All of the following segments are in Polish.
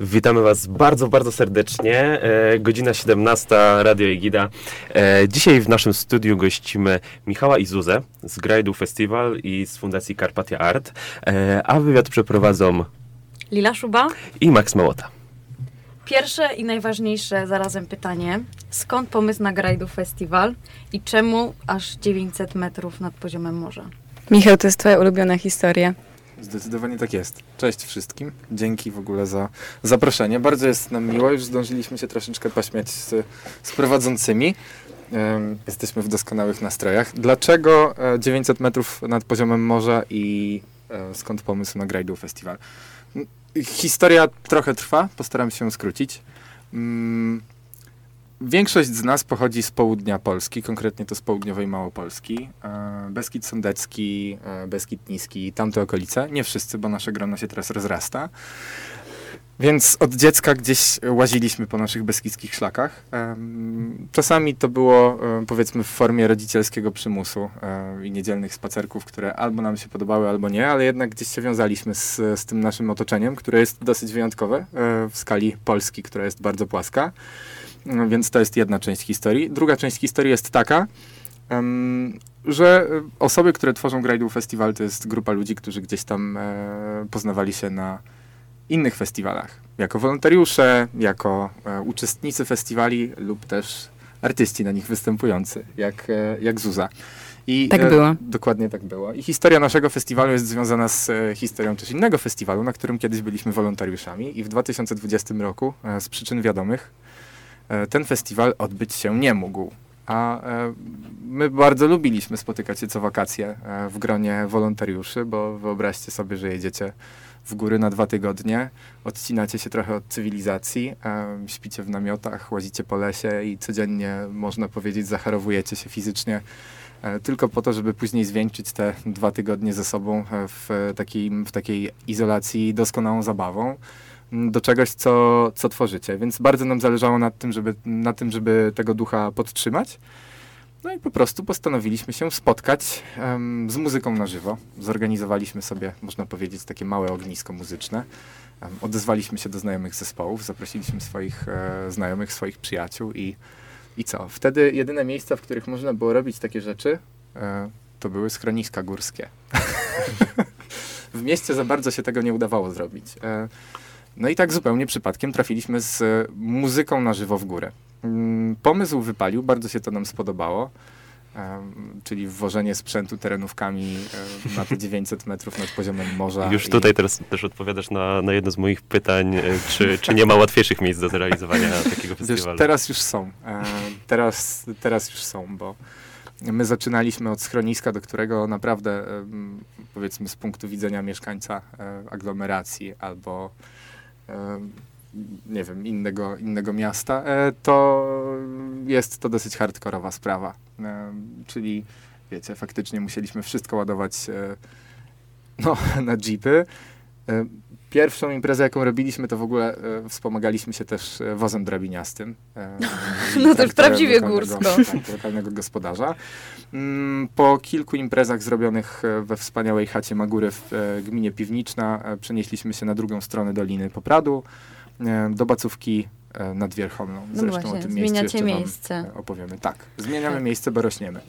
Witamy Was bardzo, bardzo serdecznie. E, godzina 17, Radio Egida. E, dzisiaj w naszym studiu gościmy Michała i Zuzę z Grajdu Festival i z Fundacji Karpatia Art, e, a wywiad przeprowadzą Lila Szuba. i Max Małota. Pierwsze i najważniejsze zarazem pytanie. Skąd pomysł na Grajdu Festival i czemu aż 900 metrów nad poziomem morza? Michał, to jest twoja ulubiona historia. Zdecydowanie tak jest. Cześć wszystkim. Dzięki w ogóle za zaproszenie. Bardzo jest nam miło. Już zdążyliśmy się troszeczkę pośmiać z, z prowadzącymi. Em, jesteśmy w doskonałych nastrojach. Dlaczego e, 900 metrów nad poziomem morza i e, skąd pomysł na Grajdu Festival? M, Historia trochę trwa, postaram się skrócić. Mm, Większość z nas pochodzi z południa Polski, konkretnie to z południowej Małopolski. E, Beskid Sądecki, e, Beskid Niski, tamte okolice. Nie wszyscy, bo nasze grono się teraz rozrasta. Więc od dziecka gdzieś łaziliśmy po naszych beskidzkich szlakach. Czasami to było e, powiedzmy w formie rodzicielskiego przymusu i niedzielnych spacerków, które albo nam się podobały, albo nie, ale jednak gdzieś się wiązaliśmy z, z tym naszym otoczeniem, które jest dosyć wyjątkowe w skali Polski, która jest bardzo płaska. No, Więc to jest jedna część historii. Druga część historii jest taka, że e, osoby, które tworzą Grajdu Festival, to jest grupa ludzi, którzy gdzieś tam e, poznawali się na innych festiwalach. Jako wolontariusze, jako e, uczestnicy festiwali lub też artyści na nich występujący, jak, e, jak Zuza. I, Tak było. Dokładnie tak było. I historia naszego festiwalu jest związana z e, historią też innego festiwalu, na którym kiedyś byliśmy wolontariuszami i w 2020 roku e, z przyczyn wiadomych e, ten festiwal odbyć się nie mógł. A e, my bardzo lubiliśmy spotykać się co wakacje e, w gronie wolontariuszy, bo wyobraźcie sobie, że jedziecie w góry na dwa tygodnie, odcinacie się trochę od cywilizacji, e, śpicie w namiotach, łazicie po lesie i codziennie, można powiedzieć, zacharowujecie się fizycznie e, tylko po to, żeby później zwieńczyć te dwa tygodnie ze sobą e, w takiej, w takiej izolacji doskonałą zabawą do czegoś, co, co tworzycie. Więc bardzo nam zależało na tym, żeby, na tym, żeby tego ducha podtrzymać. No i po prostu postanowiliśmy się spotkać em, z muzyką na żywo. Zorganizowaliśmy sobie, można powiedzieć, takie małe ognisko muzyczne. Em, odezwaliśmy się do znajomych zespołów, zaprosiliśmy swoich e, znajomych, swoich przyjaciół i, i co? Wtedy jedyne miejsca, w których można było robić takie rzeczy, e, to były schroniska górskie. w mieście za bardzo się tego nie udawało zrobić. E, no i tak zupełnie przypadkiem trafiliśmy z muzyką na żywo w górę. Mm, Pomysł wypalił, bardzo się to nam spodobało. czyli wwożenie sprzętu terenówkami na te 900 metrów nad poziomem morza. Już i- tutaj teraz też odpowiadasz na, na jedno z moich pytań, e, czy, czy nie ma łatwiejszych miejsc do zrealizowania takiego Wiesz, festiwalu. teraz już są. E, teraz, teraz już są, bo my zaczynaliśmy od schroniska, do którego naprawdę, powiedzmy, z punktu widzenia mieszkańca e, aglomeracji albo nie wiem, innego, innego miasta, e, to jest to dosyć hardkorowa sprawa. Czyli, wiecie, faktycznie musieliśmy wszystko ładować e, no, na jeepy. Pierwszą imprezę, jaką robiliśmy, to w ogóle e, wspomagaliśmy się też e, wozem drabiniastym. E, No to już prawdziwie górsko. Tak, lokalnego gospodarza. Mm, Po kilku imprezach zrobionych e, we wspaniałej chacie Magury w e, gminie Piwniczna przenieśliśmy się na drugą stronę Doliny Popradu, do Bacówki nad Wierchomną. No Zresztą właśnie, o tym miejscu zmieniacie jeszcze miejsce. opowiemy. Tak, zmieniamy Tak. miejsce, bo rośniemy.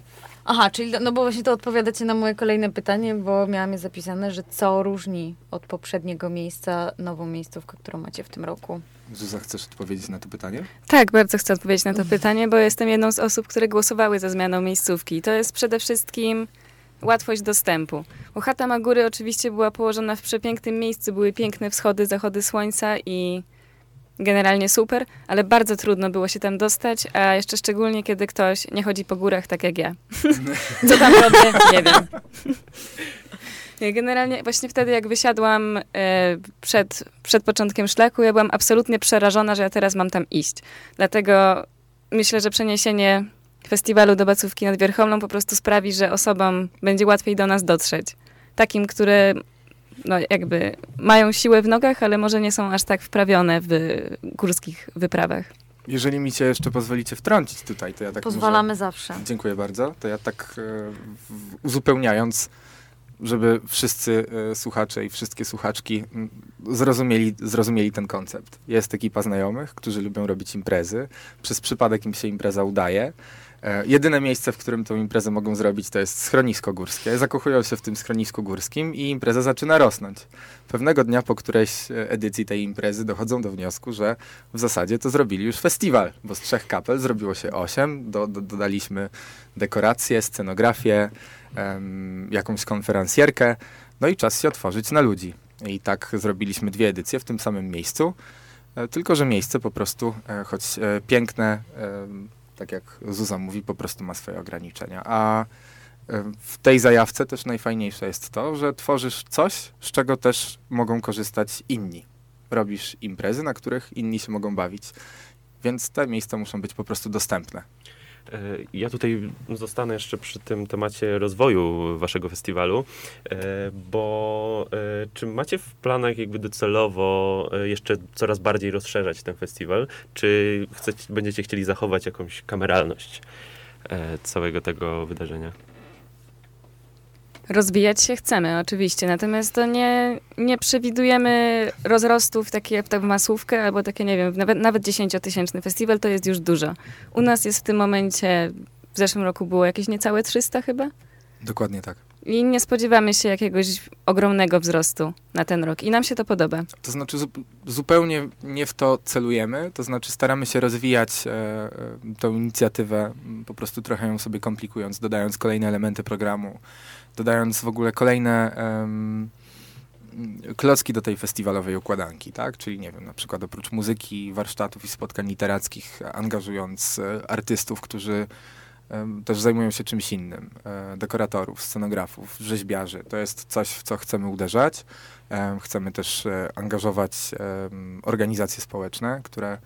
Aha, czyli no bo właśnie to odpowiadacie na moje kolejne pytanie, bo miałam je zapisane, że co różni od poprzedniego miejsca nową miejscówkę, którą macie w tym roku. Zuza, chcesz odpowiedzieć na to pytanie? Tak, bardzo chcę odpowiedzieć na to pytanie, bo jestem jedną z osób, które głosowały za zmianą miejscówki. To jest przede wszystkim łatwość dostępu. Bo chata Magury oczywiście była położona w przepięknym miejscu, były piękne wschody, zachody słońca i generalnie super, ale bardzo trudno było się tam dostać, a jeszcze szczególnie, kiedy ktoś nie chodzi po górach tak jak ja. Co tam robię? Nie wiem. Generalnie właśnie wtedy, jak wysiadłam e, przed, przed początkiem szlaku, ja byłam absolutnie przerażona, że ja teraz mam tam iść. Dlatego myślę, że przeniesienie festiwalu do Bacówki nad Wierchomną po prostu sprawi, że osobom będzie łatwiej do nas dotrzeć. Takim, które no, jakby mają siłę w nogach, ale może nie są aż tak wprawione w górskich wyprawach. Jeżeli mi cię jeszcze pozwolicie wtrącić tutaj, to ja tak Pozwalamy może... zawsze. Dziękuję bardzo. To ja tak e, uzupełniając, żeby wszyscy e, słuchacze i wszystkie słuchaczki zrozumieli, zrozumieli ten koncept. Jest ekipa znajomych, którzy lubią robić imprezy. Przez przypadek im się impreza udaje. E, jedyne miejsce, w którym tą imprezę mogą zrobić, to jest schronisko górskie. Zakochują się w tym schronisku górskim i impreza zaczyna rosnąć. Pewnego dnia po którejś e, edycji tej imprezy dochodzą do wniosku, że w zasadzie to zrobili już festiwal, bo z trzech kapel zrobiło się osiem. Do, do, dodaliśmy dekoracje, scenografię, em, jakąś konferencjerkę. No i czas się otworzyć na ludzi. I tak zrobiliśmy dwie edycje w tym samym miejscu. E, Tylko, że miejsce po prostu, choć piękne, tak jak Zuza mówi, po prostu ma swoje ograniczenia. A e, w tej zajawce też najfajniejsze jest to, że tworzysz coś, z czego też mogą korzystać inni. Robisz imprezy, na których inni się mogą bawić, więc te miejsca muszą być po prostu dostępne. E, Ja tutaj zostanę jeszcze przy tym temacie rozwoju waszego festiwalu, e, bo e, czy macie w planach jakby docelowo jeszcze coraz bardziej rozszerzać ten festiwal, czy chcecie, będziecie chcieli zachować jakąś kameralność całego tego wydarzenia? Rozwijać się chcemy, oczywiście, natomiast to nie, nie przewidujemy rozrostów takie jak w masówkę, albo takie, nie wiem, nawet, nawet 10-tysięczny festiwal to jest już dużo. U nas jest w tym momencie, w zeszłym roku było jakieś niecałe 300 chyba Dokładnie tak. i nie spodziewamy się jakiegoś ogromnego wzrostu na ten rok i nam się to podoba. To znaczy zu- zupełnie nie w to celujemy, to znaczy staramy się rozwijać e, e, tą inicjatywę, po prostu trochę ją sobie komplikując, dodając kolejne elementy programu, dodając w ogóle kolejne em, m, klocki do tej festiwalowej układanki, tak? Czyli nie wiem, na przykład oprócz muzyki, warsztatów i spotkań literackich, angażując e, artystów, którzy em, też zajmują się czymś innym, e, dekoratorów, scenografów, rzeźbiarzy. To jest coś, w co chcemy uderzać. Em, Chcemy też e, angażować organizacje społeczne, które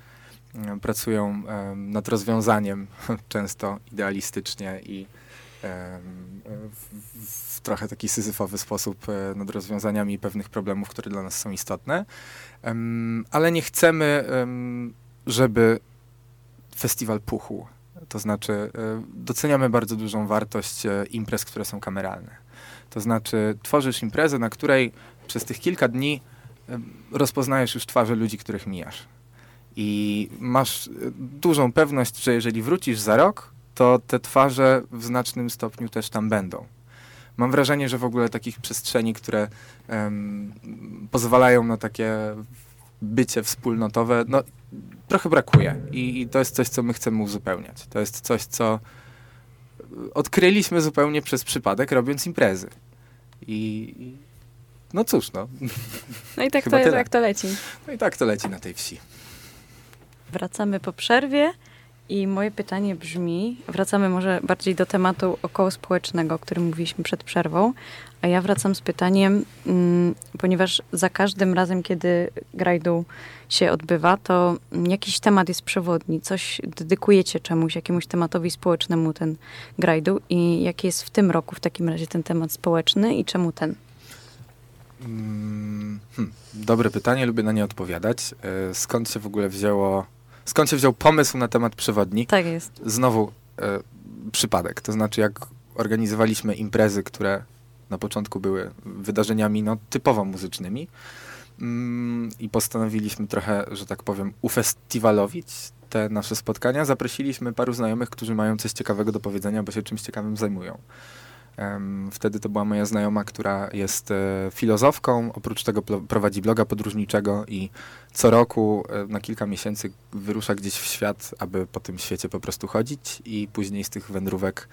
pracują nad rozwiązaniem często idealistycznie i w, trochę taki syzyfowy sposób e, nad rozwiązaniami pewnych problemów, które dla nas są istotne. Ale nie chcemy, em, żeby festiwal puchł. To znaczy, e, doceniamy bardzo dużą wartość e, imprez, które są kameralne. To znaczy, tworzysz imprezę, na której przez tych kilka dni rozpoznajesz już twarze ludzi, których mijasz. I masz dużą pewność, że jeżeli wrócisz za rok, to te twarze w znacznym stopniu też tam będą. Mam wrażenie, że w ogóle takich przestrzeni, które em, pozwalają na takie bycie wspólnotowe, no trochę brakuje. I, I to jest coś, co my chcemy uzupełniać. To jest coś, co odkryliśmy zupełnie przez przypadek, robiąc imprezy. I, i no cóż, no. No i tak to, tak to leci. no i tak to leci na tej wsi. Wracamy po przerwie i moje pytanie brzmi, wracamy może bardziej do tematu okołospołecznego, o którym mówiliśmy przed przerwą, a ja wracam z pytaniem, mm, ponieważ za każdym razem, kiedy grajdu się odbywa, to jakiś temat jest przewodni, coś dedykujecie czemuś, jakiemuś tematowi społecznemu ten grajdu i jaki jest w tym roku w takim razie ten temat społeczny i czemu ten? Mm, hmm, dobre pytanie, lubię na nie odpowiadać. E, Skąd się w ogóle wzięło, skąd się wziął pomysł na temat przewodni? Tak jest. Znowu e, przypadek, to znaczy jak organizowaliśmy imprezy, które na początku były wydarzeniami no, typowo muzycznymi mm, i postanowiliśmy trochę, że tak powiem, ufestiwalowić te nasze spotkania, zaprosiliśmy paru znajomych, którzy mają coś ciekawego do powiedzenia, bo się czymś ciekawym zajmują. Wtedy to była moja znajoma, która jest e, filozofką, oprócz tego prowadzi bloga podróżniczego i co roku e, na kilka miesięcy wyrusza gdzieś w świat, aby po tym świecie po prostu chodzić i później z tych wędrówek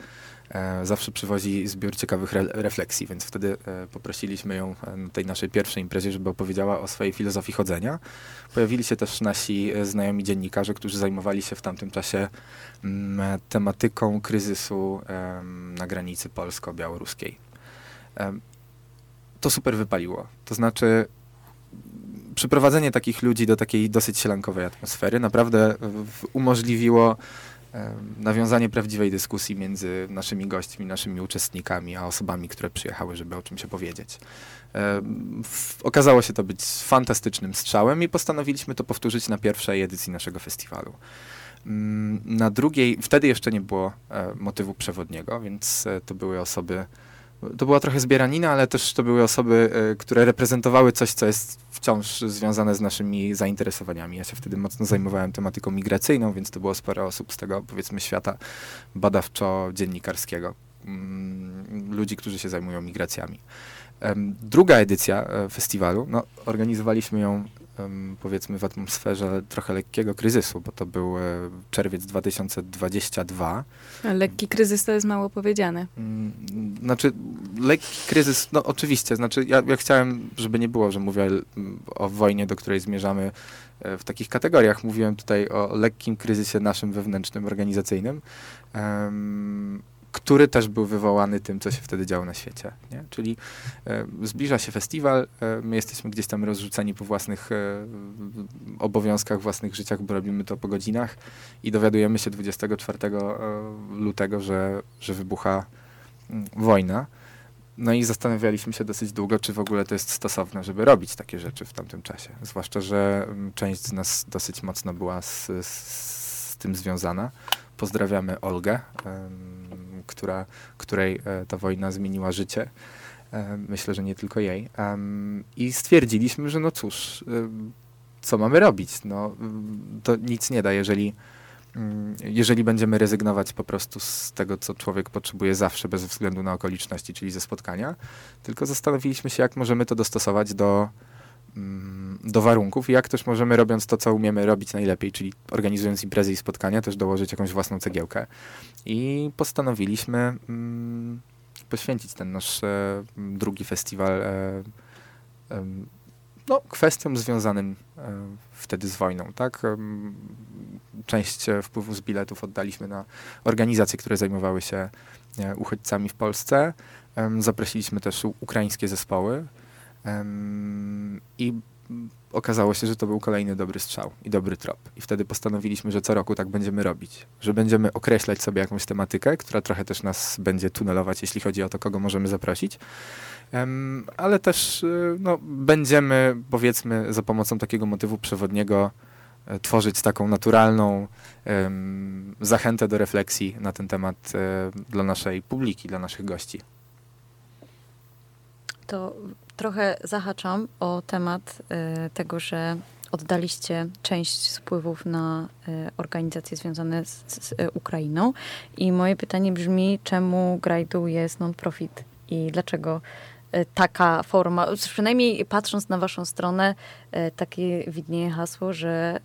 zawsze przywozi zbiór ciekawych re- refleksji, więc wtedy e, poprosiliśmy ją e, na tej naszej pierwszej imprezie, żeby opowiedziała o swojej filozofii chodzenia. Pojawili się też nasi e, znajomi dziennikarze, którzy zajmowali się w tamtym czasie mm, tematyką kryzysu na granicy polsko-białoruskiej. To super wypaliło. To znaczy, przyprowadzenie takich ludzi do takiej dosyć sielankowej atmosfery naprawdę umożliwiło nawiązanie prawdziwej dyskusji między naszymi gośćmi, naszymi uczestnikami, a osobami, które przyjechały, żeby o czymś opowiedzieć. Okazało się to być fantastycznym strzałem i postanowiliśmy to powtórzyć na pierwszej edycji naszego festiwalu. Na drugiej, wtedy jeszcze nie było e, motywu przewodniego, więc e, to były osoby to była trochę zbieranina, ale też to były osoby, e, które reprezentowały coś, co jest wciąż związane z naszymi zainteresowaniami. Ja się wtedy mocno zajmowałem tematyką migracyjną, więc to było sporo osób z tego, powiedzmy, świata badawczo-dziennikarskiego. Mm, ludzi, którzy się zajmują migracjami. Druga edycja e, festiwalu, no, organizowaliśmy ją powiedzmy w atmosferze trochę lekkiego kryzysu, bo to był e, czerwiec 2022. A lekki kryzys to jest mało powiedziane. Mm, znaczy, lekki kryzys, no oczywiście, znaczy ja, ja chciałem, żeby nie było, że mówię o wojnie, do której zmierzamy e, w takich kategoriach. Mówiłem tutaj o lekkim kryzysie naszym wewnętrznym, organizacyjnym. Um, który też był wywołany tym, co się wtedy działo na świecie. Nie? Czyli e, zbliża się festiwal, e, my jesteśmy gdzieś tam rozrzuceni po własnych e, obowiązkach, własnych życiach, bo robimy to po godzinach i dowiadujemy się 24 e, lutego, że, że wybucha mm, wojna. No i zastanawialiśmy się dosyć długo, czy w ogóle to jest stosowne, żeby robić takie rzeczy w tamtym czasie. Zwłaszcza, że mm, część z nas dosyć mocno była z, z, z tym związana. Pozdrawiamy Olgę która, której e, ta wojna zmieniła życie. E, myślę, że nie tylko jej. I stwierdziliśmy, że no cóż, e, co mamy robić? No, to nic nie da, jeżeli, mm, jeżeli będziemy rezygnować po prostu z tego, co człowiek potrzebuje zawsze, bez względu na okoliczności, czyli ze spotkania, tylko zastanowiliśmy się, jak możemy to dostosować do, do warunków i jak też możemy, robiąc to, co umiemy robić najlepiej, czyli organizując imprezy i spotkania, też dołożyć jakąś własną cegiełkę. I postanowiliśmy mm, poświęcić ten nasz e, drugi festiwal e, no, kwestiom związanym e, wtedy z wojną. Tak? Część wpływów z biletów oddaliśmy na organizacje, które zajmowały się uchodźcami w Polsce. Zaprosiliśmy też ukraińskie zespoły i okazało się, że to był kolejny dobry strzał i dobry trop. I wtedy postanowiliśmy, że co roku tak będziemy robić. Że będziemy określać sobie jakąś tematykę, która trochę też nas będzie tunelować, jeśli chodzi o to, kogo możemy zaprosić. Ale też y, no, będziemy, powiedzmy, za pomocą takiego motywu przewodniego e, tworzyć taką naturalną zachętę do refleksji na ten temat e, dla naszej publiki, dla naszych gości. To trochę zahaczam o temat y, tego, że oddaliście część wpływów na y, organizacje związane z, z, Ukrainą. I moje pytanie brzmi, czemu Grajdu jest non-profit i dlaczego y, taka forma, przynajmniej patrząc na waszą stronę, takie widnieje hasło, że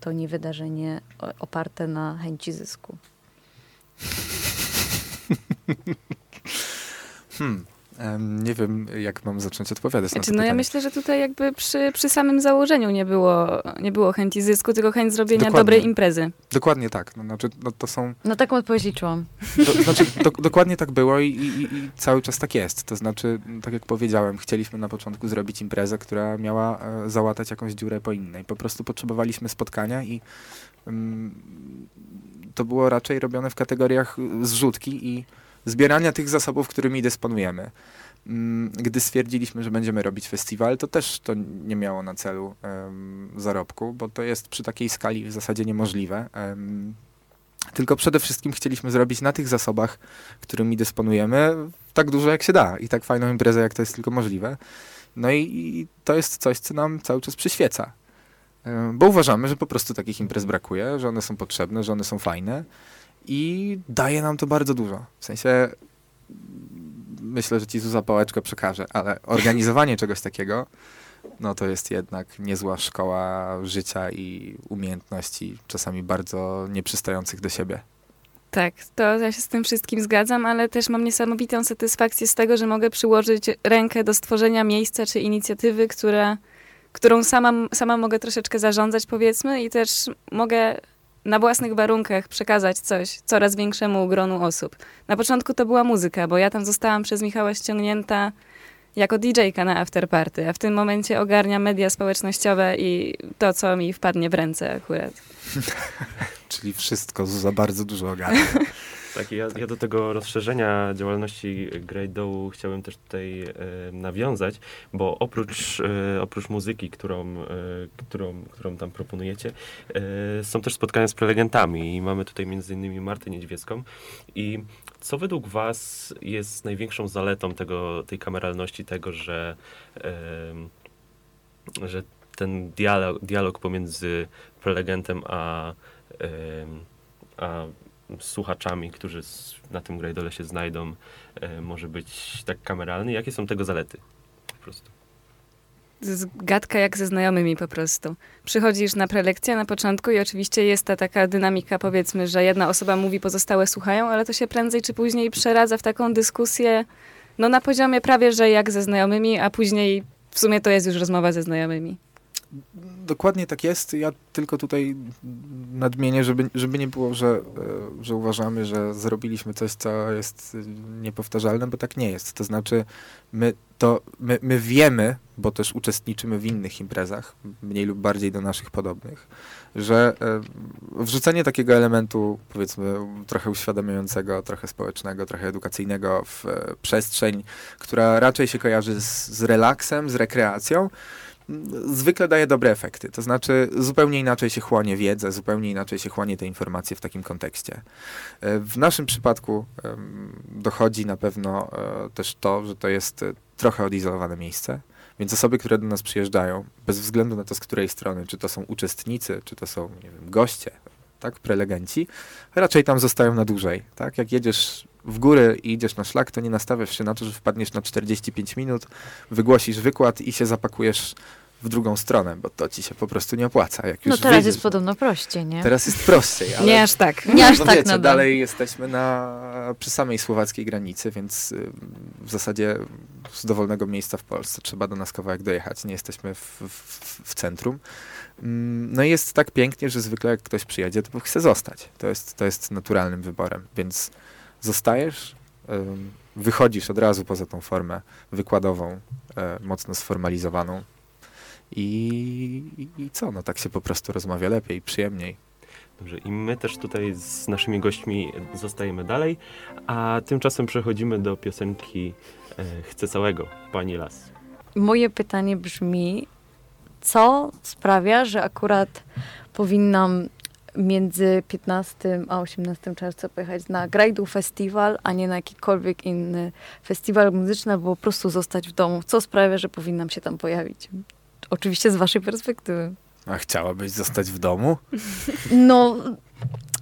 to nie wydarzenie oparte na chęci zysku. Hmm. Nie wiem, jak mam zacząć odpowiadać znaczy, na to No pytanie. ja myślę, że tutaj jakby przy, przy samym założeniu nie było, nie było chęci zysku, tylko chęć zrobienia Dokładnie. dobrej imprezy. Dokładnie tak. No, znaczy, no, to są... No taką odpowiedź liczyłam. Do, znaczy, do, dokładnie tak było i, i, i, cały czas tak jest. To znaczy, tak jak powiedziałem, chcieliśmy na początku zrobić imprezę, która miała e, załatać jakąś dziurę po innej. Po prostu potrzebowaliśmy spotkania i mm, to było raczej robione w kategoriach zrzutki i zbierania tych zasobów, którymi dysponujemy. Mm, gdy stwierdziliśmy, że będziemy robić festiwal, to też to nie miało na celu um, zarobku, bo to jest przy takiej skali w zasadzie niemożliwe. Um, tylko przede wszystkim chcieliśmy zrobić na tych zasobach, którymi dysponujemy, tak dużo jak się da i tak fajną imprezę, jak to jest tylko możliwe. No i, i to jest coś, co nam cały czas przyświeca. Um, bo uważamy, że po prostu takich imprez brakuje, że one są potrzebne, że one są fajne i daje nam to bardzo dużo. W sensie myślę, że ci Zuza pałeczkę przekaże, ale organizowanie czegoś takiego, no to jest jednak niezła szkoła życia i umiejętności, czasami bardzo nieprzystających do siebie. Tak, to ja się z tym wszystkim zgadzam, ale też mam niesamowitą satysfakcję z tego, że mogę przyłożyć rękę do stworzenia miejsca czy inicjatywy, która, którą sama, sama mogę troszeczkę zarządzać, powiedzmy, i też mogę na własnych warunkach przekazać coś coraz większemu gronu osób. Na początku to była muzyka, bo ja tam zostałam przez Michała ściągnięta jako DJ-ka na afterparty, a w tym momencie ogarnia media społecznościowe i to, co mi wpadnie w ręce akurat. Czyli wszystko za bardzo dużo ogarnia. Tak, ja, ja do tego rozszerzenia działalności Great Dołu chciałem też tutaj e, nawiązać, bo oprócz, e, oprócz muzyki, którą, e, którą, którą tam proponujecie, e, są też spotkania z prelegentami i mamy tutaj innymi Martę Niedźwiecką. I co według was jest największą zaletą tego, tej kameralności, tego, że, e, że ten dialog, dialog pomiędzy prelegentem a, em, a słuchaczami, którzy na tym grajdole się znajdą, e, może być tak kameralny? Jakie są tego zalety? Po prostu. Gadka jak ze znajomymi po prostu. Przychodzisz na prelekcję na początku i oczywiście jest ta taka dynamika, powiedzmy, że jedna osoba mówi, pozostałe słuchają, ale to się prędzej czy później przeradza w taką dyskusję, no na poziomie prawie, że jak ze znajomymi, a później w sumie to jest już rozmowa ze znajomymi. Dokładnie tak jest. Ja tylko tutaj nadmienię, żeby, żeby nie było, że, e, że uważamy, że zrobiliśmy coś, co jest niepowtarzalne, bo tak nie jest. To znaczy, my, to, my, my wiemy, bo też uczestniczymy w innych imprezach, mniej lub bardziej do naszych podobnych, że e, wrzucenie takiego elementu, powiedzmy, trochę uświadamiającego, trochę społecznego, trochę edukacyjnego w e, przestrzeń, która raczej się kojarzy z, z relaksem, z rekreacją, zwykle daje dobre efekty. To znaczy, zupełnie inaczej się chłonie wiedzę, zupełnie inaczej się chłonie te informacje w takim kontekście. E, W naszym przypadku dochodzi na pewno e, też to, że to jest e, trochę odizolowane miejsce. Więc osoby, które do nas przyjeżdżają, bez względu na to, z której strony, czy to są uczestnicy, czy to są wiem, goście, tak, prelegenci, raczej tam zostają na dłużej. Tak? Jak jedziesz w góry i idziesz na szlak, to nie nastawiasz się na to, że wpadniesz na 45 minut, wygłosisz wykład i się zapakujesz w drugą stronę, bo to ci się po prostu nie opłaca. Jak No teraz jest podobno prościej, nie? Teraz jest prościej, ale Nie aż tak. Nie aż no tak wiecie, nadal. dalej jesteśmy na, przy samej słowackiej granicy, więc y, w zasadzie z dowolnego miejsca w Polsce trzeba do nas kawałek dojechać. Nie jesteśmy w, w, w centrum. Mm, No i jest tak pięknie, że zwykle jak ktoś przyjedzie, to chce zostać. To jest, to jest naturalnym wyborem, więc zostajesz, wychodzisz od razu poza tą formę wykładową, e, mocno sformalizowaną i, i, i co? No tak się po prostu rozmawia lepiej, przyjemniej. Dobrze, i my też tutaj z naszymi gośćmi zostajemy dalej, a tymczasem przechodzimy do piosenki e, Chcę całego, Pani Las. Moje pytanie brzmi, co sprawia, że akurat powinnam między 15 a 18 czerwca pojechać na Grajdu Festiwal, a nie na jakikolwiek inny festiwal muzyczny, albo po prostu zostać w domu. Co sprawia, że powinnam się tam pojawić? Oczywiście z waszej perspektywy. A chciałabyś zostać w domu? No,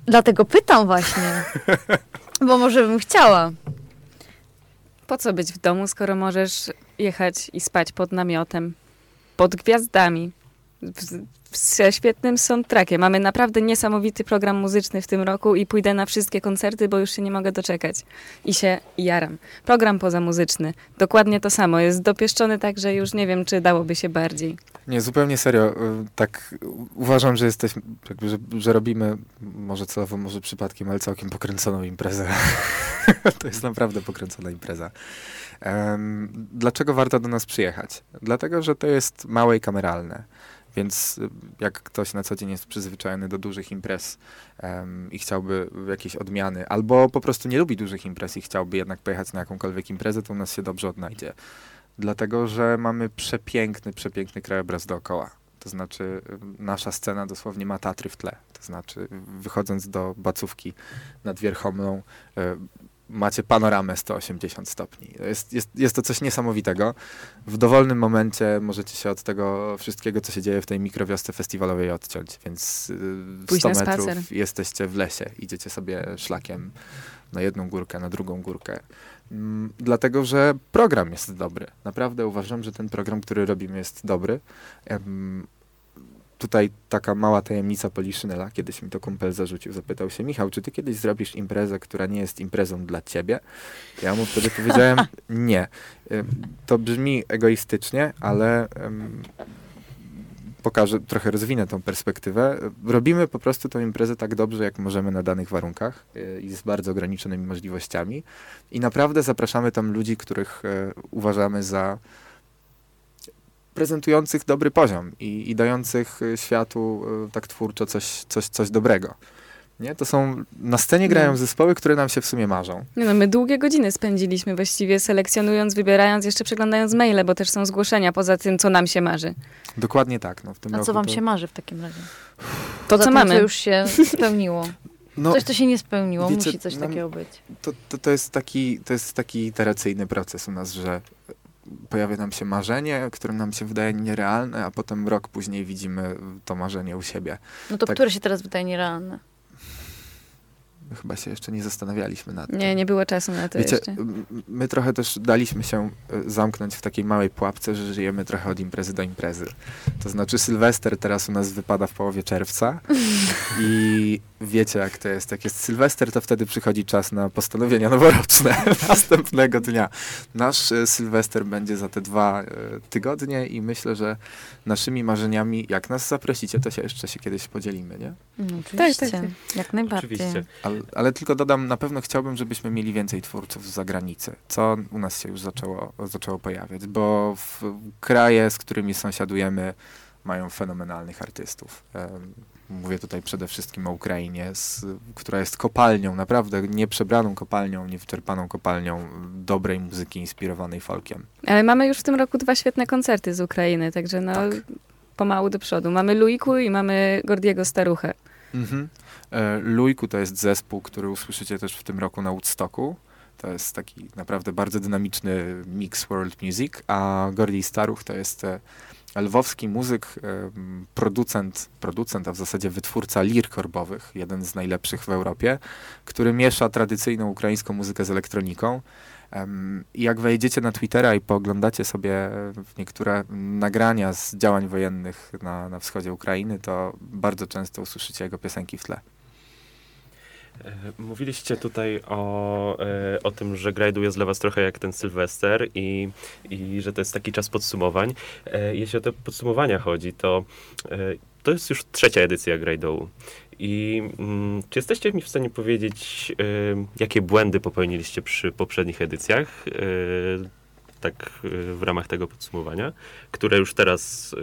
dlatego pytam właśnie. Bo może bym chciała. Po co być w domu, skoro możesz jechać i spać pod namiotem, pod gwiazdami, ze świetnym soundtrackiem. Mamy naprawdę niesamowity program muzyczny w tym roku i pójdę na wszystkie koncerty, bo już się nie mogę doczekać. I się jaram. Program pozamuzyczny, dokładnie to samo. Jest dopieszczony tak, że już nie wiem, czy dałoby się bardziej. Nie, zupełnie serio. y, Tak uważam, że jesteśmy, jakby, że, że robimy, może celowo, może przypadkiem, ale całkiem pokręconą imprezę. to jest naprawdę pokręcona impreza. Em, dlaczego warto do nas przyjechać? Dlatego, że to jest małe i kameralne. Więc y, jak ktoś na co dzień jest przyzwyczajony do dużych imprez em, i chciałby jakiejś odmiany, albo po prostu nie lubi dużych imprez i chciałby jednak pojechać na jakąkolwiek imprezę, to u nas się dobrze odnajdzie. Dlatego, że mamy przepiękny, przepiękny krajobraz dookoła. To znaczy, y, nasza scena dosłownie ma Tatry w tle. To znaczy, wychodząc do Bacówki nad Wierchomlą, y, macie panoramę 180 stopni. Jest, jest, jest to coś niesamowitego. W dowolnym momencie możecie się od tego wszystkiego, co się dzieje w tej mikrowiosce festiwalowej odciąć, więc y, Pójść 100 na metrów spacer. jesteście w lesie, idziecie sobie szlakiem na jedną górkę, na drugą górkę. Mm, Dlatego, że program jest dobry. Naprawdę uważam, że ten program, który robimy, jest dobry. Tutaj taka mała tajemnica Poliszynela. Kiedyś mi to kumpel zarzucił. Zapytał się, Michał, czy ty kiedyś zrobisz imprezę, która nie jest imprezą dla ciebie? Ja mu wtedy powiedziałem, nie. Em, To brzmi egoistycznie, ale em, pokażę, trochę rozwinę tą perspektywę. Robimy po prostu tą imprezę tak dobrze, jak możemy na danych warunkach y, i z bardzo ograniczonymi możliwościami. I naprawdę zapraszamy tam ludzi, których e, uważamy za prezentujących dobry poziom i, i dających e, światu e, tak twórczo coś, coś, coś dobrego. Nie? To są, na scenie grają No. zespoły, które nam się w sumie marzą. Nie No, my długie godziny spędziliśmy właściwie selekcjonując, wybierając, jeszcze przeglądając maile, bo też są zgłoszenia poza tym, co nam się marzy. Dokładnie tak. No, w tym A roku co wam to, się marzy w takim razie? To, Poza co tym, mamy. co już się spełniło. No, Coś, co się nie spełniło, wiecie, musi coś nam- takiego być. to, to, to, jest taki, to jest taki iteracyjny proces u nas, że pojawia nam się marzenie, które nam się wydaje nierealne, a potem rok później widzimy to marzenie u siebie. No to tak. które się teraz wydaje nierealne? Chyba się jeszcze nie zastanawialiśmy nad tym. Nie, nie było czasu na to Wiecie, jeszcze. my trochę też daliśmy się e, zamknąć w takiej małej pułapce, że żyjemy trochę od imprezy do imprezy. To znaczy Sylwester teraz u nas wypada w połowie czerwca i wiecie jak to jest. Jak jest Sylwester, to wtedy przychodzi czas na postanowienia noworoczne następnego dnia. Nasz e, Sylwester będzie za te dwa e, tygodnie i myślę, że naszymi marzeniami, jak nas zaprosicie, to się jeszcze się kiedyś podzielimy, nie? No, oczywiście, tak, jak najbardziej. Oczywiście. Ale, ale tylko dodam, na pewno chciałbym, żebyśmy mieli więcej twórców z zagranicy, co u nas się już zaczęło, zaczęło pojawiać, bo w kraje, z którymi sąsiadujemy, mają fenomenalnych artystów. Mówię tutaj przede wszystkim o Ukrainie, z, która jest kopalnią, naprawdę nieprzebraną kopalnią, niewyczerpaną kopalnią dobrej muzyki inspirowanej folkiem. Ale mamy już w tym roku dwa świetne koncerty z Ukrainy, także no Tak. pomału do przodu. Mamy Luiku i mamy Gordiego Staruchę. Mhm. E, Lujku to jest zespół, który usłyszycie też w tym roku na Woodstocku. To jest taki naprawdę bardzo dynamiczny mix world music, a Gordy Staruch to jest e, lwowski muzyk, producent, producent, a w zasadzie wytwórca lir korbowych, jeden z najlepszych w Europie, który miesza tradycyjną ukraińską muzykę z elektroniką. I jak wejdziecie na Twittera i pooglądacie sobie e, niektóre nagrania z działań wojennych na, na wschodzie Ukrainy, to bardzo często usłyszycie jego piosenki w tle. E, Mówiliście tutaj o, e, o tym, że Grajdu jest dla was trochę jak ten Sylwester i, i że to jest taki czas podsumowań. E, Jeśli o te podsumowania chodzi, to to jest już trzecia edycja Grajdołu. I mm, czy jesteście mi w stanie powiedzieć, jakie błędy popełniliście przy poprzednich edycjach, tak w ramach tego podsumowania, które już teraz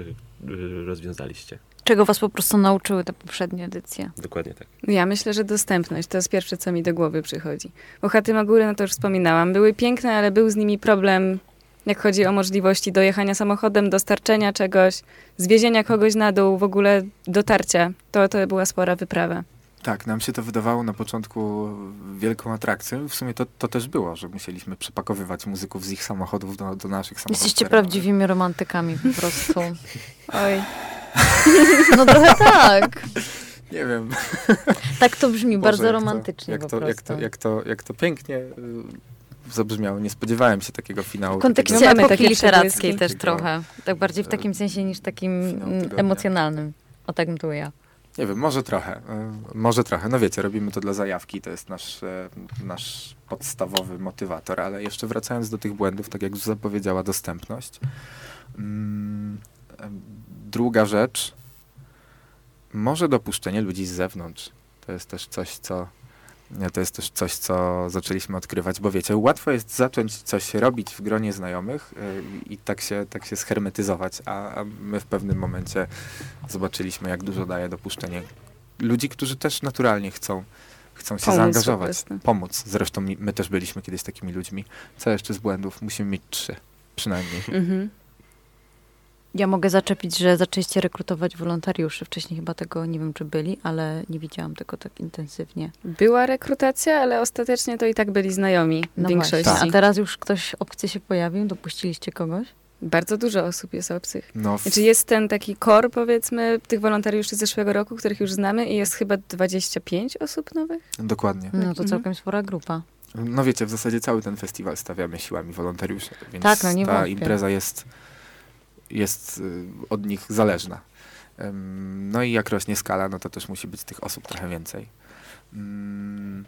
rozwiązaliście? Czego was po prostu nauczyły te poprzednie edycje? Dokładnie tak. Ja myślę, że dostępność to jest pierwsze, co mi do głowy przychodzi. Bo chaty Magury, no to już wspominałam, były piękne, ale był z nimi problem, jak chodzi o możliwości dojechania samochodem, dostarczenia czegoś, zwiezienia kogoś na dół, w ogóle dotarcia. To, to była spora wyprawa. Tak, nam się to wydawało na początku wielką atrakcją. W sumie to, to też było, że musieliśmy przepakowywać muzyków z ich samochodów do, do naszych samochodów. Jesteście terenowych. prawdziwymi romantykami po prostu. Oj. No trochę tak. Nie wiem. Tak to brzmi, Boże, bardzo jak to- romantycznie jak po to, prostu. jak, to, jak, to, jak to pięknie y, zabrzmiało. Nie spodziewałem się takiego finału. W kontekście No mamy epoki takie literackiej też Takiego- trochę. Tak bardziej w takim sensie niż takim mm, emocjonalnym. O tak bym to ja. Nie wiem, może trochę. y, Może trochę. No wiecie, robimy to dla zajawki, to jest nasz, e, nasz podstawowy motywator, ale jeszcze wracając do tych błędów, tak jak już zapowiedziała, dostępność. Druga rzecz, może dopuszczenie ludzi z zewnątrz. To jest też coś, co to jest też coś, co zaczęliśmy odkrywać, bo wiecie, łatwo jest zacząć coś robić w gronie znajomych y, i tak się, tak się schermetyzować, a, a my w pewnym momencie zobaczyliśmy, jak dużo daje dopuszczenie ludzi, którzy też naturalnie chcą, chcą się Pomóc po zaangażować, pomóc. Zresztą my też byliśmy kiedyś takimi ludźmi. Co jeszcze z błędów? Musimy mieć trzy, przynajmniej. Mhm. Ja mogę zaczepić, że zaczęliście rekrutować wolontariuszy. Wcześniej chyba tego nie wiem, czy byli, ale nie widziałam tego tak intensywnie. Była rekrutacja, ale ostatecznie to i tak byli znajomi w No większości. właśnie. A teraz już ktoś obcy się pojawił? Dopuściliście kogoś? Bardzo dużo osób jest obcych. No, w, Znaczy jest ten taki kor, powiedzmy, tych wolontariuszy z zeszłego roku, których już znamy i jest chyba 25 osób nowych. dokładnie. No to Mhm. całkiem spora grupa. No wiecie, w zasadzie cały ten festiwal stawiamy siłami wolontariuszy, więc Tak, no nie ta wątpię. impreza jest, jest y, od nich zależna. No i jak rośnie skala, no to też musi być tych osób trochę więcej. Ym,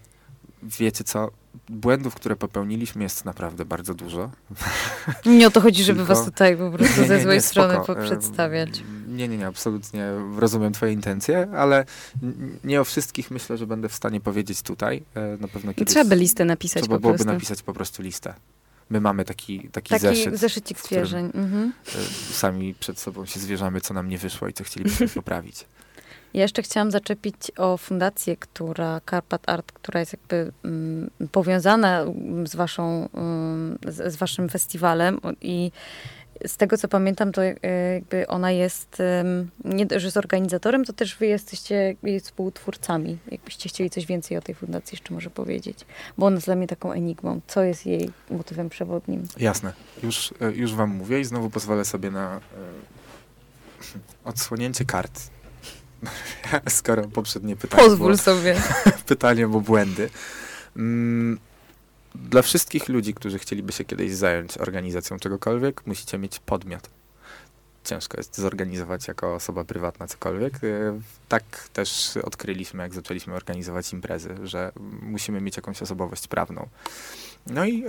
Wiecie co, błędów, które popełniliśmy jest naprawdę bardzo dużo. Nie o to chodzi, żeby Tylko- was tutaj po prostu Nie, nie, ze nie, złej spoko. strony Ym, poprzedstawiać. Nie, nie, nie, absolutnie rozumiem twoje intencje, ale nie o wszystkich myślę, że będę w stanie powiedzieć tutaj. E, Na pewno kiedyś Trzeba by listę napisać trzeba po byłoby prostu. napisać po prostu listę. My mamy taki, taki, Taki zeszyt. zeszycik zwierzeń. Mhm. Y, sami przed sobą się zwierzamy, co nam nie wyszło i co chcielibyśmy poprawić. Ja jeszcze chciałam zaczepić o fundację, która, Carpat Art, która jest jakby mm, powiązana z, waszą, mm, z, z waszym festiwalem i z tego, co pamiętam, to e, jakby ona jest, nie że z organizatorem, to też wy jesteście jej współtwórcami. Jakbyście chcieli coś więcej o tej fundacji jeszcze może powiedzieć. Bo ona jest dla mnie taką enigmą. Co jest jej motywem przewodnim? Jasne. Już, e, już wam mówię i znowu pozwolę sobie na e, odsłonięcie kart. Skoro poprzednie pytanie było, Pozwól sobie. pytanie było błędy. Mm, Dla wszystkich ludzi, którzy chcieliby się kiedyś zająć organizacją czegokolwiek, musicie mieć podmiot. Ciężko jest zorganizować jako osoba prywatna cokolwiek. E, Tak też odkryliśmy, jak zaczęliśmy organizować imprezy, że musimy mieć jakąś osobowość prawną. No i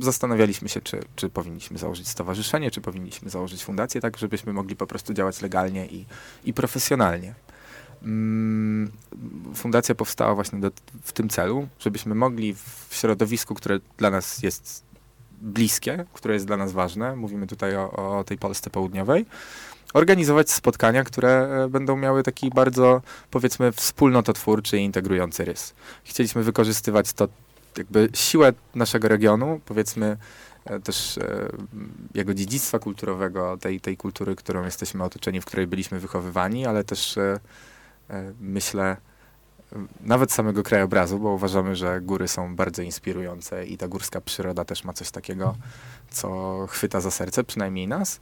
zastanawialiśmy się, czy, czy powinniśmy założyć stowarzyszenie, czy powinniśmy założyć fundację, tak żebyśmy mogli po prostu działać legalnie i, i profesjonalnie. Mm, Fundacja powstała właśnie do, w tym celu, żebyśmy mogli w środowisku, które dla nas jest bliskie, które jest dla nas ważne, mówimy tutaj o, o tej Polsce Południowej, organizować spotkania, które e, będą miały taki bardzo, powiedzmy, wspólnototwórczy i integrujący rys. Chcieliśmy wykorzystywać to, jakby siłę naszego regionu, powiedzmy, e, też e, jego dziedzictwa kulturowego, tej, tej kultury, którą jesteśmy otoczeni, w której byliśmy wychowywani, ale też myślę e, nawet samego krajobrazu, bo uważamy, że góry są bardzo inspirujące i ta górska przyroda też ma coś takiego, co chwyta za serce, przynajmniej nas.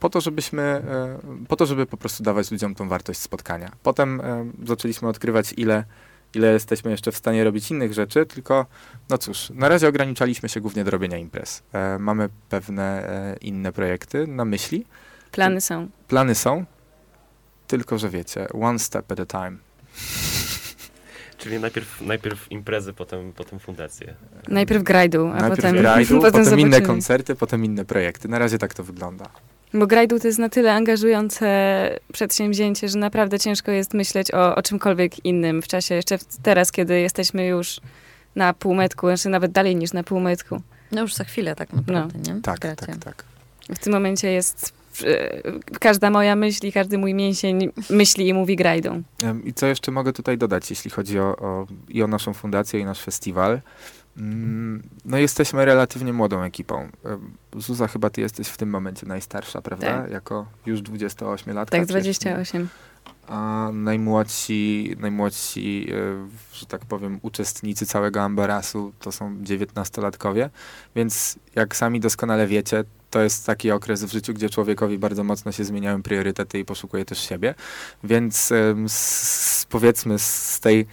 Po to, żebyśmy, e, po to, żeby po prostu dawać ludziom tą wartość spotkania. Potem em, zaczęliśmy odkrywać, ile, ile jesteśmy jeszcze w stanie robić innych rzeczy, tylko no cóż, na razie ograniczaliśmy się głównie do robienia imprez. E, Mamy pewne e, inne projekty na myśli. Plany są. Plany są, tylko że wiecie, one step at a time. Czyli najpierw, najpierw imprezy, potem, potem fundacje. Najpierw grajdu, a Najpierw potem, grajdu, potem, inne zobaczymy. koncerty, potem inne projekty. Na razie tak to wygląda. Bo grajdu to jest na tyle angażujące przedsięwzięcie, że naprawdę ciężko jest myśleć o, o czymkolwiek innym w czasie, jeszcze w, teraz, kiedy jesteśmy już na półmetku, znaczy nawet dalej niż na półmetku. No już za chwilę tak naprawdę, nie? Tak, Gracie. tak, tak. W tym momencie jest każda moja myśl i każdy mój mięsień myśli i mówi grajdą. I co jeszcze mogę tutaj dodać, jeśli chodzi o, o, i o naszą fundację, i nasz festiwal? Mm, No jesteśmy relatywnie młodą ekipą. Zuza, chyba ty jesteś w tym momencie najstarsza, prawda? Tak. Jako już 28-latka? Tak, czy jeszcze nie? 28. A najmłodsi, najmłodsi, e, że tak powiem, uczestnicy całego Ambarasu to są 19-latkowie, więc jak sami doskonale wiecie, to jest taki okres w życiu, gdzie człowiekowi bardzo mocno się zmieniają priorytety i poszukuje też siebie. Więc z, powiedzmy z tej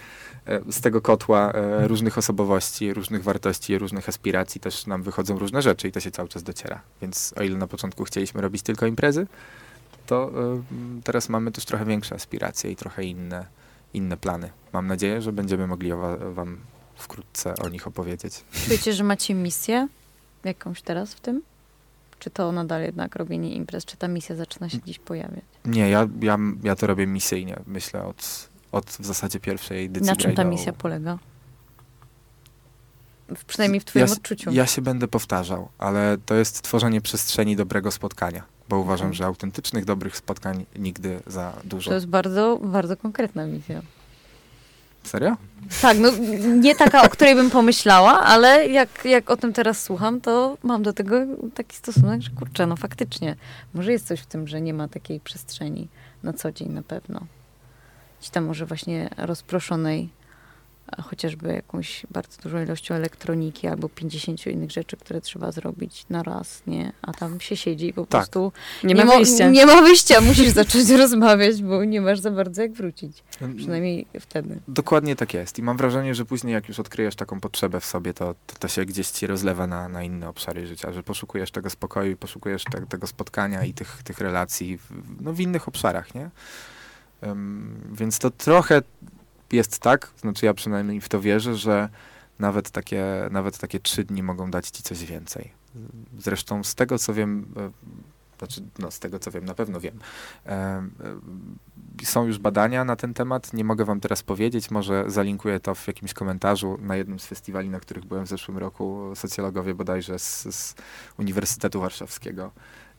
e, z tego kotła e, różnych osobowości, różnych wartości, różnych aspiracji też nam wychodzą różne rzeczy i to się cały czas dociera. Więc o ile na początku chcieliśmy robić tylko imprezy, to teraz mamy też trochę większe aspiracje i trochę inne, inne plany. Mam nadzieję, że będziemy mogli wam wkrótce o nich opowiedzieć. Czujecie, że macie misję jakąś teraz w tym? Czy to nadal jednak robienie imprez? Czy ta misja zaczyna się dziś pojawiać? Nie, ja, ja, ja to robię misyjnie, myślę, od, od w zasadzie pierwszej edycji. Na czym ta misja polega? W, przynajmniej w twoim ja, odczuciu. Ja się będę powtarzał, ale to jest tworzenie przestrzeni dobrego spotkania, bo uważam, Mhm. że autentycznych, dobrych spotkań nigdy za dużo. To jest bardzo, bardzo konkretna misja. Serio? Tak, no nie taka, o której bym pomyślała, ale jak, jak o tym teraz słucham, to mam do tego taki stosunek, że kurczę, no faktycznie, może jest coś w tym, że nie ma takiej przestrzeni na co dzień na pewno. Gdzieś tam może właśnie rozproszonej, chociażby jakąś bardzo dużą ilością elektroniki albo 50 innych rzeczy, które trzeba zrobić na raz, nie? A tam się siedzi i po Tak. prostu Nie, ma mo- wyjścia. Nie ma wyjścia, musisz zacząć rozmawiać, bo nie masz za bardzo jak wrócić. Przynajmniej wtedy. Dokładnie tak jest. I mam wrażenie, że później jak już odkryjesz taką potrzebę w sobie, to, to, to się gdzieś ci rozlewa na, na inne obszary życia, że poszukujesz tego spokoju, i poszukujesz te, tego spotkania i tych, tych relacji w, no, w innych obszarach, nie? Em, więc to trochę jest tak, znaczy ja przynajmniej w to wierzę, że nawet takie, nawet takie trzy dni mogą dać ci coś więcej. Zresztą z tego, co wiem, e, znaczy, no z tego, co wiem, na pewno wiem, em, em, są już badania na ten temat. Nie mogę wam teraz powiedzieć, może zalinkuję to w jakimś komentarzu na jednym z festiwali, na których byłem w zeszłym roku. Socjologowie bodajże z, z Uniwersytetu Warszawskiego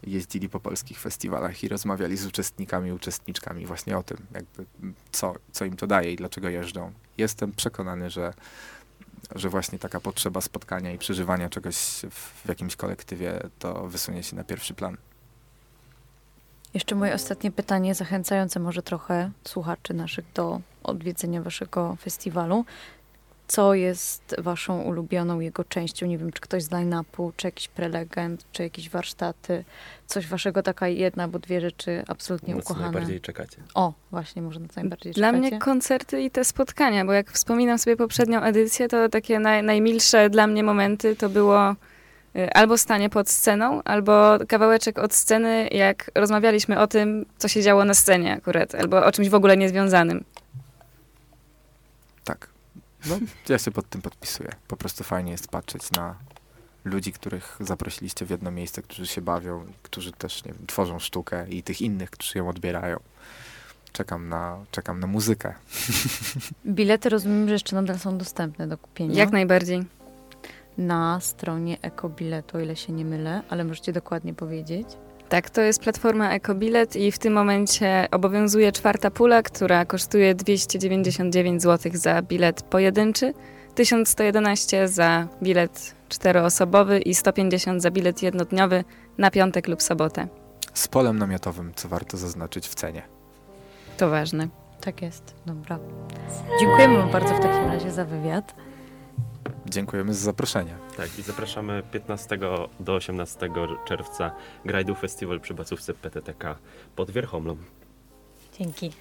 jeździli po polskich festiwalach i rozmawiali z uczestnikami, uczestniczkami właśnie o tym, jakby co, co im to daje i dlaczego jeżdżą. Jestem przekonany, że, że właśnie taka potrzeba spotkania i przeżywania czegoś w, w jakimś kolektywie to wysunie się na pierwszy plan. Jeszcze moje ostatnie pytanie, zachęcające może trochę słuchaczy naszych do odwiedzenia waszego festiwalu. Co jest waszą ulubioną jego częścią? Nie wiem, czy ktoś z line-upu, czy jakiś prelegent, czy jakieś warsztaty. Coś waszego, taka jedna, bo dwie rzeczy absolutnie Na co ukochane. najbardziej czekacie? O, właśnie, może na co najbardziej Dla czekacie? mnie koncerty i te spotkania, bo jak wspominam sobie poprzednią edycję, to takie naj, najmilsze dla mnie momenty to było y, albo stanie pod sceną, albo kawałeczek od sceny, jak rozmawialiśmy o tym, co się działo na scenie akurat, albo o czymś w ogóle niezwiązanym. Tak. No, ja się pod tym podpisuję. Po prostu fajnie jest patrzeć na ludzi, których zaprosiliście w jedno miejsce, którzy się bawią, którzy też nie wiem, tworzą sztukę i tych innych, którzy ją odbierają. Czekam na, czekam na muzykę. Bilety rozumiem, że jeszcze nadal są dostępne do kupienia. Jak najbardziej. Na stronie Ekobiletu, o ile się nie mylę, ale możecie dokładnie powiedzieć. Tak, to jest platforma Ekobilet i w tym momencie obowiązuje czwarta pula, która kosztuje 299 zł za bilet pojedynczy, 1111 za bilet czteroosobowy i 150 za bilet jednodniowy na piątek lub sobotę. Z polem namiotowym, co warto zaznaczyć w cenie. To ważne. Tak jest, dobra. Dziękujemy wam bardzo w takim razie za wywiad. Dziękujemy za zaproszenie. Tak, i zapraszamy 15 do 18 czerwca Grajdu Festiwal przy Bacówce PTTK pod Wierchomlą. Dzięki.